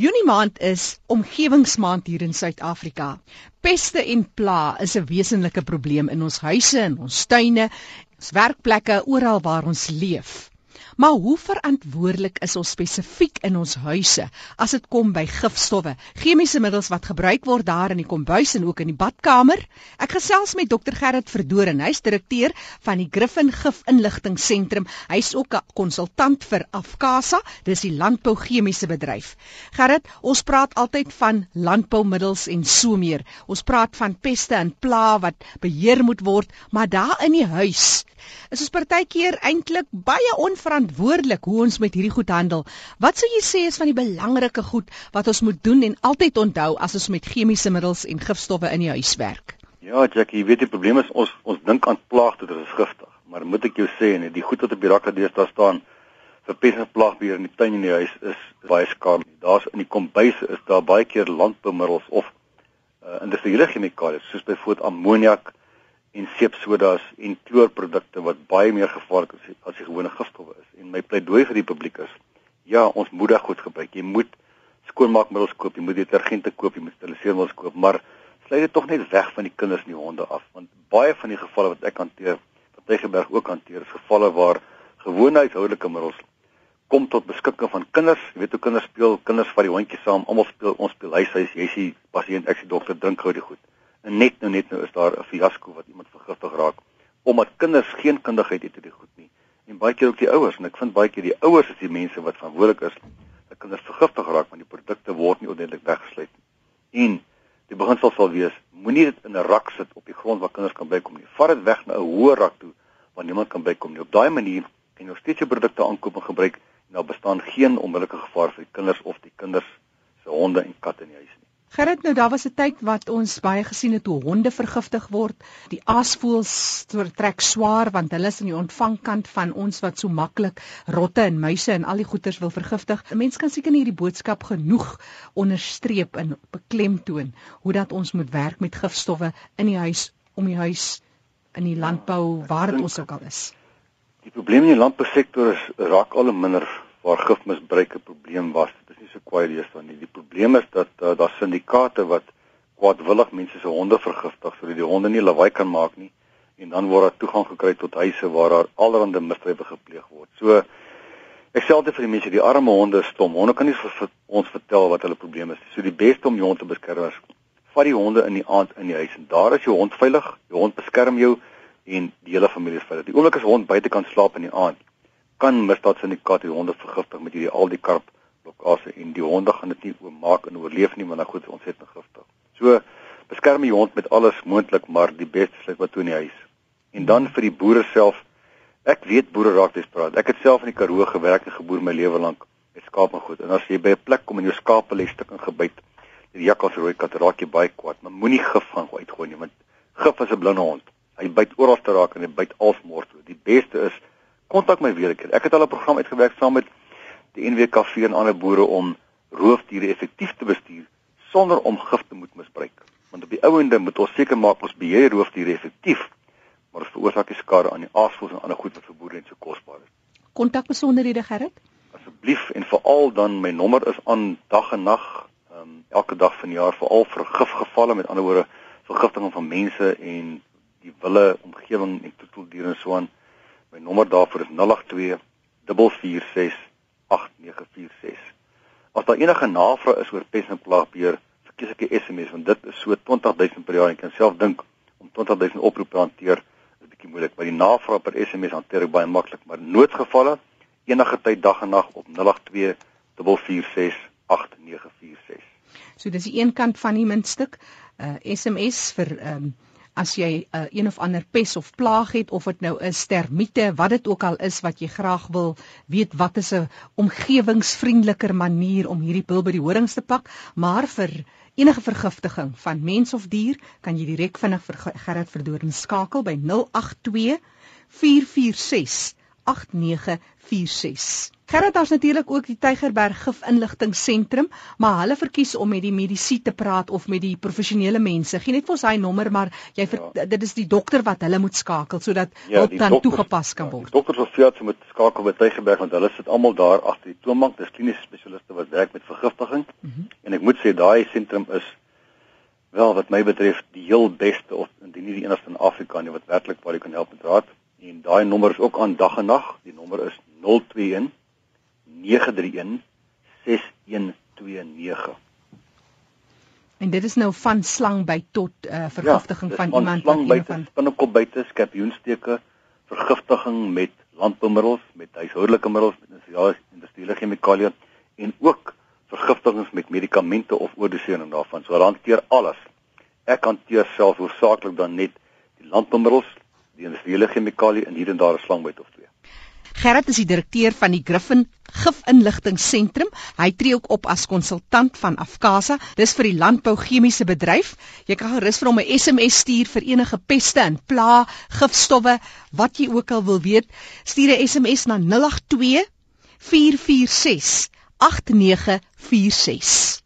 Junie maand is omgewingsmaand hier in Suid-Afrika. Peste en pla is 'n wesenlike probleem in ons huise en ons tuine, ons werkplekke, oral waar ons leef. Maar hoe verantwoordelik is ons spesifiek in ons huise as dit kom by gifstowwe, chemiese middels wat gebruik word daar in die kombuis en ook in die badkamer? Ek gesels met Dr Gerrit Verdoren, hy's direkteur van die Griffin Gif Inligtingseentrum. Hy's ook 'n konsultant vir Afkasa, dis die landbouchemiese bedryf. Gerrit, ons praat altyd van landboumiddels en so meer. Ons praat van peste en pla wat beheer moet word, maar daar in die huis is ons partykeer eintlik baie onverantwoordelik hoe ons met hierdie goed handel. Wat sou jy sê is van die belangrike goed wat ons moet doen en altyd onthou as ons met chemiese middels en gifstowwe in die huis werk? Ja, Jackie, jy weet die probleem is ons ons dink aan plaagte dit is giftig, maar moet ek jou sê en die goed wat op die rakke deesdae staan vir peste plaagbeheer in die tuin en die huis is baie skaam. Daar's in die kombuis is daar baie keer landboumiddels of uh, industriële chemikalieë soos byvoorbeeld ammoniak, en seepsodas en kloorprodukte wat baie meer gevaarlik is as die gewone gifstowwe is. En my pleidooi vir die publiek is: ja, ons moet dit goed gebruik. Jy moet skoonmaakmiddels koop, jy moet detergente koop, jy moet steriliseermiddels koop, maar sluit dit tog net weg van die kinders en die honde af, want baie van die gevalle wat ek hanteer, wat Tygerberg ook hanteer, is gevalle waar gewone huishoudelike middels kom tot beskikking van kinders. Jy weet hoe kinders speel, kinders vat die hondjie saam, almal speel, ons speel huishuis, jy sien pasiënt, ek sien dokter drink gou die goed. En net nou net nou is daar 'n fiasco wat iemand vergiftig raak omdat kinders geen kundigheid het oor die goed nie. En baie keer ook die ouers en ek vind baie keer die ouers is die mense wat verantwoordelik is dat kinders vergiftig raak want die produkte word nie ordentlik weggesluit nie. En die beginsel sal wees moenie dit in 'n rak sit op die grond waar kinders kan bykom nie. Vat dit weg na 'n hoër rak toe waar niemand kan bykom nie. Op daai manier kan jy nog steeds jou produkte aankoop en gebruik en daar bestaan geen onmiddellike gevaar vir die kinders of die kinders se honde en katte in die huis nie. Gerrit, nou daar was 'n tyd wat ons baie gesien het hoe honde vergiftig word. Die aasvoëls trek swaar want hulle is in die ontvangkant van ons wat so maklik rotte en muise en al die goeters wil vergiftig. 'n Mens kan seker nie hierdie boodskap genoeg onderstreep en beklemtoon hoe dat ons moet werk met gifstowwe in die huis, om die huis, in die landbou, waar dit ons ook al is. Die probleem in die landbousektor is raak al minder waar gifmisbruik 'n probleem was. Dit is kwaai lees dan nie. Die probleem is dat uh, daar syndikaate wat kwaadwillig mense se honde vergiftig sodat die honde nie lawaai kan maak nie en dan word daar toegang gekry tot huise waar daar allerlei misdrywe gepleeg word. So ek sê altyd vir die mense, die arme honde is stom. Honde kan nie vir, vir ons vertel wat hulle probleem is nie. So die beste om jou hond te beskerm is vat die honde in die aand in die huis en daar is jou hond veilig. Jou hond beskerm jou en die hele familie is veilig. Die oomblik as hond buite kan slaap in die aand, kan misdaadsyndikaat die honde vergiftig met hierdie al die karp blokkade en die honde gaan dit nie oormaak en oorleef nie want dan goed ons het giftig. So beskerm die hond met alles moontlik maar die beste sluit wat toe in die huis. En dan vir die boere self ek weet boere raak desperaat. Ek het self in die Karoo gewerk en geboer my lewe lank met skaap en goed. En as jy by 'n plek kom en jou skape lê stuk en gebyt die jakkals rooi kat raak jy baie kwaad. Maar moenie gif gaan uitgooi nie want gif is 'n blinde hond. Hy byt oral te raak en hy byt alsmoor toe. Die beste is kontak my weer keer. Ek het al 'n program uitgewerk saam met die NWKV en ander boere om roofdiere effektief te bestuur sonder om gif te moet misbruik. Want op die ou ende moet ons seker maak ons beheer roofdiere effektief, maar ons veroorsaak nie skade aan die aasvoëls en ander goed wat vir boere net so kosbaar is. Kontak besonderhede Gerrit? Asseblief en veral dan my nommer is aan dag en nag, um, elke dag van die jaar veral vir gifgevalle met ander woorde vergiftiging van mense en die wille omgewing en troeteldiere en so aan My nommer daarvoor is 082 446 8946. As daar enige navraag is oor pes en plaagbeheer, verkies ek 'n SMS want dit is so 20000 per jaar en ek kan self dink om 20000 oproepe hanteer is 'n bietjie moeilik. By die navraag per SMS hanteer ek baie maklik, maar noodgevalle enige tyd dag en nag op 082 446 8946. So dis die een kant van die muntstuk, uh SMS vir um, as jy uh, een of ander pes of plaag het of dit nou is termiete wat dit ook al is wat jy graag wil weet wat is 'n omgewingsvriendeliker manier om hierdie bil by die horings te pak. Maar vir enige vergiftiging van mens of dier kan jy direk vinnig vir Gerard Verdoorn skakel by 082 446 8946 Gerard daar's natuurlik ook die Tygerberg Gif Inligting Sentrum, maar hulle verkies om met die medisy te praat of met die professionele mense. Geen net vir ons hy nommer, maar jy ja. dit is die dokter wat hulle moet skakel sodat ja, hulp dan dokters, toegepas kan ja, word. Die dokters of veeartse moet skakel by Tygerberg want hulle sit almal daar agter die toonbank, dis kliniese spesialiste wat werk met vergiftiging. Mm -hmm. En ek moet sê daai sentrum is wel wat my betref die heel beste of indien nie die enigste in Afrika nie wat werklik waar jy kan help met raad. En daai nommer is ook aan dag en nag. Die nommer is 021 931 6129. En dit is nou van slangbyt tot uh, vergiftiging ja, van, van iemand wat een van binnekop buite skorpioensteke, vergiftiging met landboumiddels, met huishoudelike middels, met industriële chemikalieë en ook vergiftigings met medikamente of oordosering daarvan. So hanteer alles. Ek hanteer self hoofsaaklik dan net die landboumiddels, die industriële chemikalieë en hier en daar 'n slangbyt of twee. Gerrit is die direkteur van die Griffin Gifinligtingsentrum. Hy tree ook op as konsultant van Afkasa. Dis vir die landbou chemiese bedryf. Jy kan gerus vir hom 'n SMS stuur vir enige peste en pla, gifstowwe, wat jy ook al wil weet. Stuur 'n SMS na 082 446 8946